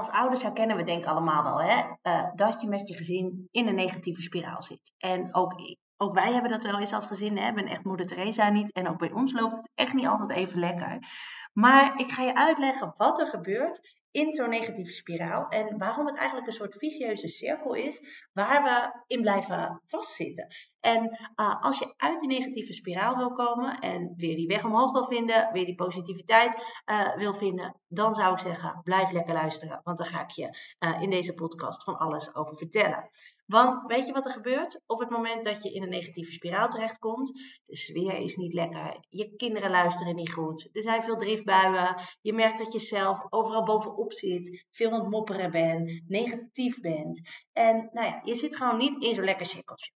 Als ouders herkennen we denk ik allemaal wel hè, uh, dat je met je gezin in een negatieve spiraal zit. En ook, ook wij hebben dat wel eens als gezin. Hè. Ben echt moeder Teresa niet. En ook bij ons loopt het echt niet altijd even lekker. Maar ik ga je uitleggen wat er gebeurt in zo'n negatieve spiraal en waarom het eigenlijk een soort vicieuze cirkel is waar we in blijven vastzitten. En uh, als je uit die negatieve spiraal wil komen en weer die weg omhoog wil vinden, weer die positiviteit uh, wil vinden, dan zou ik zeggen: blijf lekker luisteren, want dan ga ik je uh, in deze podcast van alles over vertellen. Want weet je wat er gebeurt op het moment dat je in een negatieve spiraal terechtkomt? De sfeer is niet lekker, je kinderen luisteren niet goed, er zijn veel driftbuien, je merkt dat je zelf overal bovenop zit, veel aan het mopperen bent, negatief bent. En nou ja, je zit gewoon niet in zo'n lekker cirkeltje.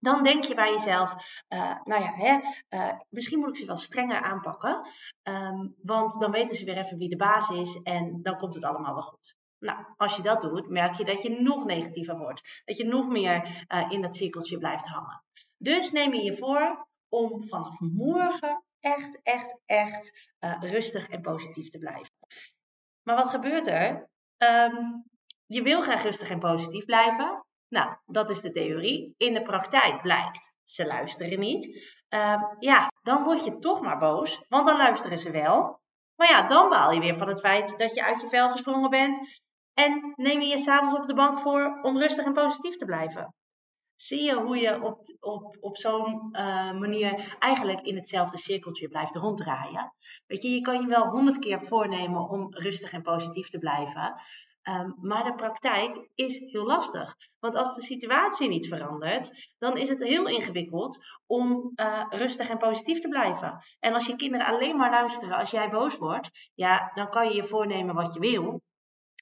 Dan denk je bij jezelf, uh, nou ja, hè, uh, misschien moet ik ze wel strenger aanpakken. Um, want dan weten ze weer even wie de baas is en dan komt het allemaal wel goed. Nou, als je dat doet, merk je dat je nog negatiever wordt. Dat je nog meer uh, in dat cirkeltje blijft hangen. Dus neem je je voor om vanaf morgen echt, echt, echt rustig en positief te blijven. Maar wat gebeurt er? Um, je wil graag rustig en positief blijven. Nou, dat is de theorie. In de praktijk blijkt, ze luisteren niet. Uh, ja, dan word je toch maar boos, want dan luisteren ze wel. Maar ja, dan baal je weer van het feit dat je uit je vel gesprongen bent. En neem je je s'avonds op de bank voor om rustig en positief te blijven. Zie je hoe je op, op, op zo'n uh, manier eigenlijk in hetzelfde cirkeltje blijft ronddraaien? Weet je, je kan je wel honderd keer voornemen om rustig en positief te blijven. Um, maar de praktijk is heel lastig. Want als de situatie niet verandert, dan is het heel ingewikkeld om uh, rustig en positief te blijven. En als je kinderen alleen maar luisteren als jij boos wordt, ja, dan kan je je voornemen wat je wil.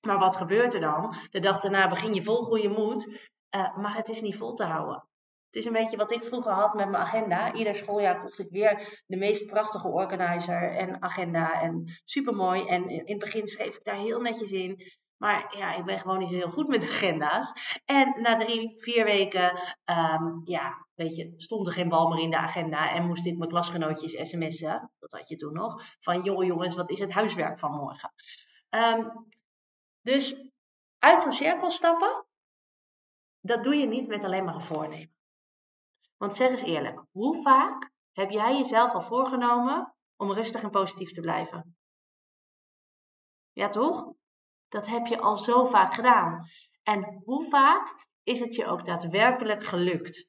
Maar wat gebeurt er dan? De dag daarna begin je vol goede moed, uh, maar het is niet vol te houden. Het is een beetje wat ik vroeger had met mijn agenda. Ieder schooljaar kocht ik weer de meest prachtige organizer en agenda. En supermooi. En in het begin schreef ik daar heel netjes in. Maar ja, ik ben gewoon niet zo heel goed met agenda's. En na drie, vier weken, um, ja, weet je, stond er geen bal meer in de agenda. En moest ik mijn klasgenootjes sms'en. Dat had je toen nog. Van, joh jongens, wat is het huiswerk van morgen? Um, dus uit zo'n cirkel stappen, dat doe je niet met alleen maar een voornemen. Want zeg eens eerlijk, hoe vaak heb jij jezelf al voorgenomen om rustig en positief te blijven? Ja, toch? Dat heb je al zo vaak gedaan. En hoe vaak is het je ook daadwerkelijk gelukt?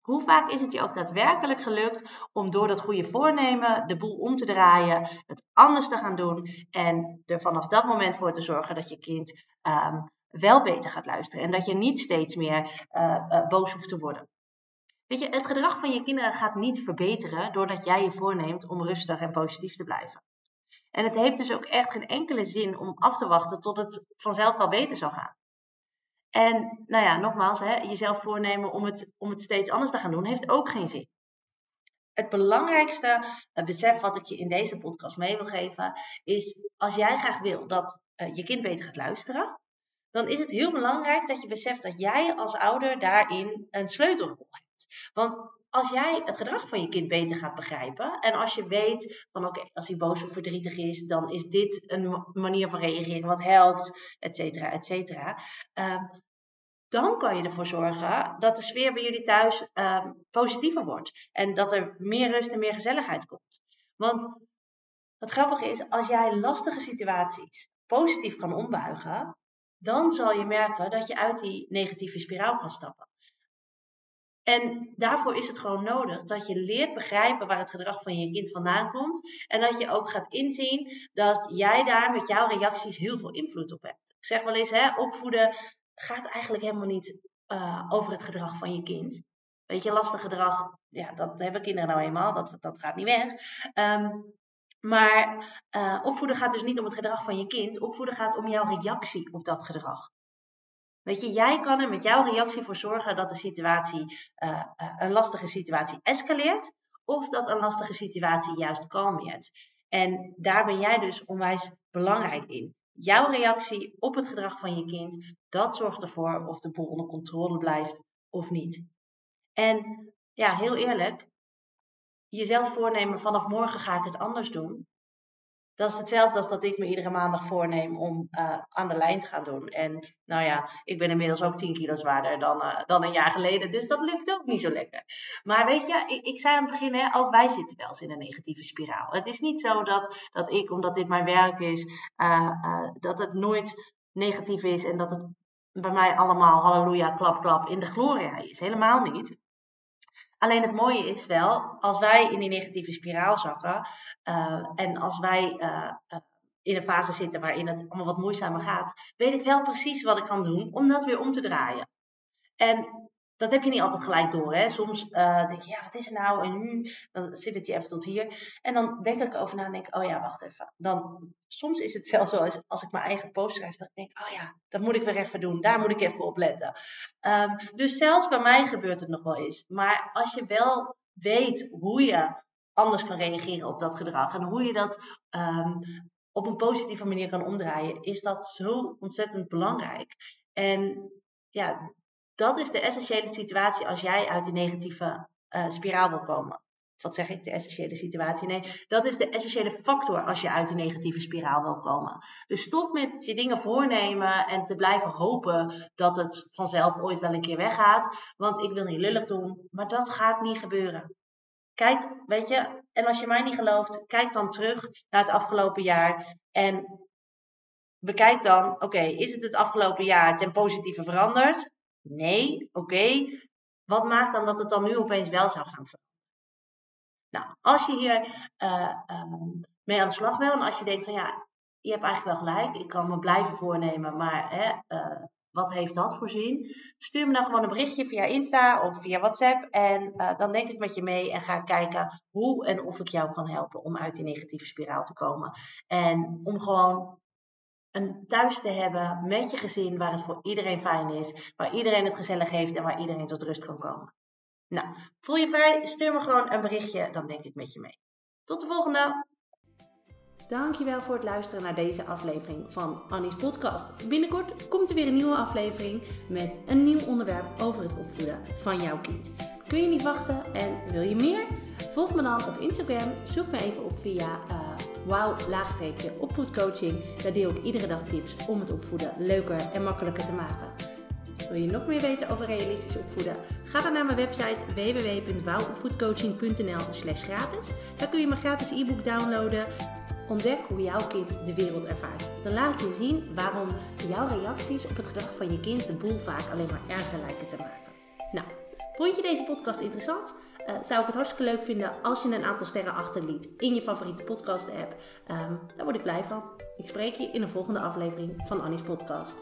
Hoe vaak is het je ook daadwerkelijk gelukt om door dat goede voornemen de boel om te draaien, het anders te gaan doen en er vanaf dat moment voor te zorgen dat je kind um, wel beter gaat luisteren en dat je niet steeds meer uh, uh, boos hoeft te worden? Weet je, het gedrag van je kinderen gaat niet verbeteren doordat jij je voorneemt om rustig en positief te blijven. En het heeft dus ook echt geen enkele zin om af te wachten tot het vanzelf wel beter zal gaan. En nou ja, nogmaals, hè, jezelf voornemen om het, om het steeds anders te gaan doen, heeft ook geen zin. Het belangrijkste besef wat ik je in deze podcast mee wil geven, is als jij graag wil dat je kind beter gaat luisteren, dan is het heel belangrijk dat je beseft dat jij als ouder daarin een sleutelrol hebt. Want als jij het gedrag van je kind beter gaat begrijpen en als je weet van oké, als hij boos of verdrietig is, dan is dit een manier van reageren wat helpt, et cetera, et cetera. Um, dan kan je ervoor zorgen dat de sfeer bij jullie thuis um, positiever wordt en dat er meer rust en meer gezelligheid komt. Want wat grappig is, als jij lastige situaties positief kan ombuigen, dan zal je merken dat je uit die negatieve spiraal kan stappen. En daarvoor is het gewoon nodig dat je leert begrijpen waar het gedrag van je kind vandaan komt. En dat je ook gaat inzien dat jij daar met jouw reacties heel veel invloed op hebt. Ik zeg wel eens, hè, opvoeden gaat eigenlijk helemaal niet uh, over het gedrag van je kind. Weet je, lastig gedrag, ja, dat hebben kinderen nou eenmaal, dat, dat gaat niet weg. Ehm, maar uh, opvoeden gaat dus niet om het gedrag van je kind. Opvoeden gaat om jouw reactie op dat gedrag. Weet je, jij kan er met jouw reactie voor zorgen dat de situatie, uh, een lastige situatie escaleert. Of dat een lastige situatie juist kalmeert. En daar ben jij dus onwijs belangrijk in. Jouw reactie op het gedrag van je kind, dat zorgt ervoor of de boel onder controle blijft of niet. En ja, heel eerlijk, jezelf voornemen vanaf morgen ga ik het anders doen. Dat is hetzelfde als dat ik me iedere maandag voorneem om uh, aan de lijn te gaan doen. En nou ja, ik ben inmiddels ook 10 kilo zwaarder dan, uh, dan een jaar geleden. Dus dat lukt ook niet zo lekker. Maar weet je, ik, ik zei aan het begin, hè, ook wij zitten wel eens in een negatieve spiraal. Het is niet zo dat, dat ik, omdat dit mijn werk is, uh, dat het nooit negatief is en dat het bij mij allemaal halleluja, klap, klap in de gloria is. Helemaal niet. Alleen het mooie is wel, als wij in die negatieve spiraal zakken uh, en als wij uh, in een fase zitten waarin het allemaal wat moeizamer gaat, weet ik wel precies wat ik kan doen om dat weer om te draaien. En dat heb je niet altijd gelijk door. Hè? Soms uh, denk je, ja, wat is er nou? En nu dan zit het je even tot hier. En dan denk ik over na en denk oh ja, wacht even. Dan, soms is het zelfs zo als, als ik mijn eigen post schrijf, dat ik denk, oh ja, dat moet ik weer even doen. Daar moet ik even op letten. Um, dus zelfs bij mij gebeurt het nog wel eens. Maar als je wel weet hoe je anders kan reageren op dat gedrag en hoe je dat um, op een positieve manier kan omdraaien, is dat zo ontzettend belangrijk. En ja, dat is de essentiële situatie als jij uit die negatieve uh, spiraal wil komen. Wat zeg ik, de essentiële situatie? Nee, dat is de essentiële factor als je uit die negatieve spiraal wil komen. Dus stop met je dingen voornemen en te blijven hopen dat het vanzelf ooit wel een keer weggaat. Want ik wil niet lullig doen, maar dat gaat niet gebeuren. Kijk, weet je, en als je mij niet gelooft, kijk dan terug naar het afgelopen jaar en bekijk dan, oké, is het het afgelopen jaar ten positieve veranderd? Nee, oké. Wat maakt dan dat het dan nu opeens wel zou gaan veranderen? Nou, als je hier uh, um, mee aan de slag wil en als je denkt van ja, je hebt eigenlijk wel gelijk, ik kan me blijven voornemen, maar hè, uh, wat heeft dat voor zin? Stuur me dan gewoon een berichtje via Insta of via WhatsApp en uh, dan denk ik met je mee en ga kijken hoe en of ik jou kan helpen om uit die negatieve spiraal te komen. En om gewoon een thuis te hebben met je gezin waar het voor iedereen fijn is, waar iedereen het gezellig heeft en waar iedereen tot rust kan komen. Nou, voel je vrij, stuur me gewoon een berichtje, dan denk ik met je mee. Tot de volgende! Dankjewel voor het luisteren naar deze aflevering van Annie's podcast. Binnenkort komt er weer een nieuwe aflevering met een nieuw onderwerp over het opvoeden van jouw kind. Kun je niet wachten en wil je meer? Volg me dan op Instagram. Zoek me even op via uh, laagstreepje opvoedcoaching. Daar deel ik iedere dag tips om het opvoeden leuker en makkelijker te maken. Wil je nog meer weten over realistisch opvoeden? Ga dan naar mijn website www.wowopvoedcoaching.nl slash gratis. Daar kun je mijn gratis e-book downloaden. Ontdek hoe jouw kind de wereld ervaart. Dan laat ik je zien waarom jouw reacties op het gedrag van je kind de boel vaak alleen maar erger lijken te maken. Nou, vond je deze podcast interessant? Uh, zou ik het hartstikke leuk vinden als je een aantal sterren achterliet in je favoriete podcast app. Um, daar word ik blij van. Ik spreek je in een volgende aflevering van Annie's podcast.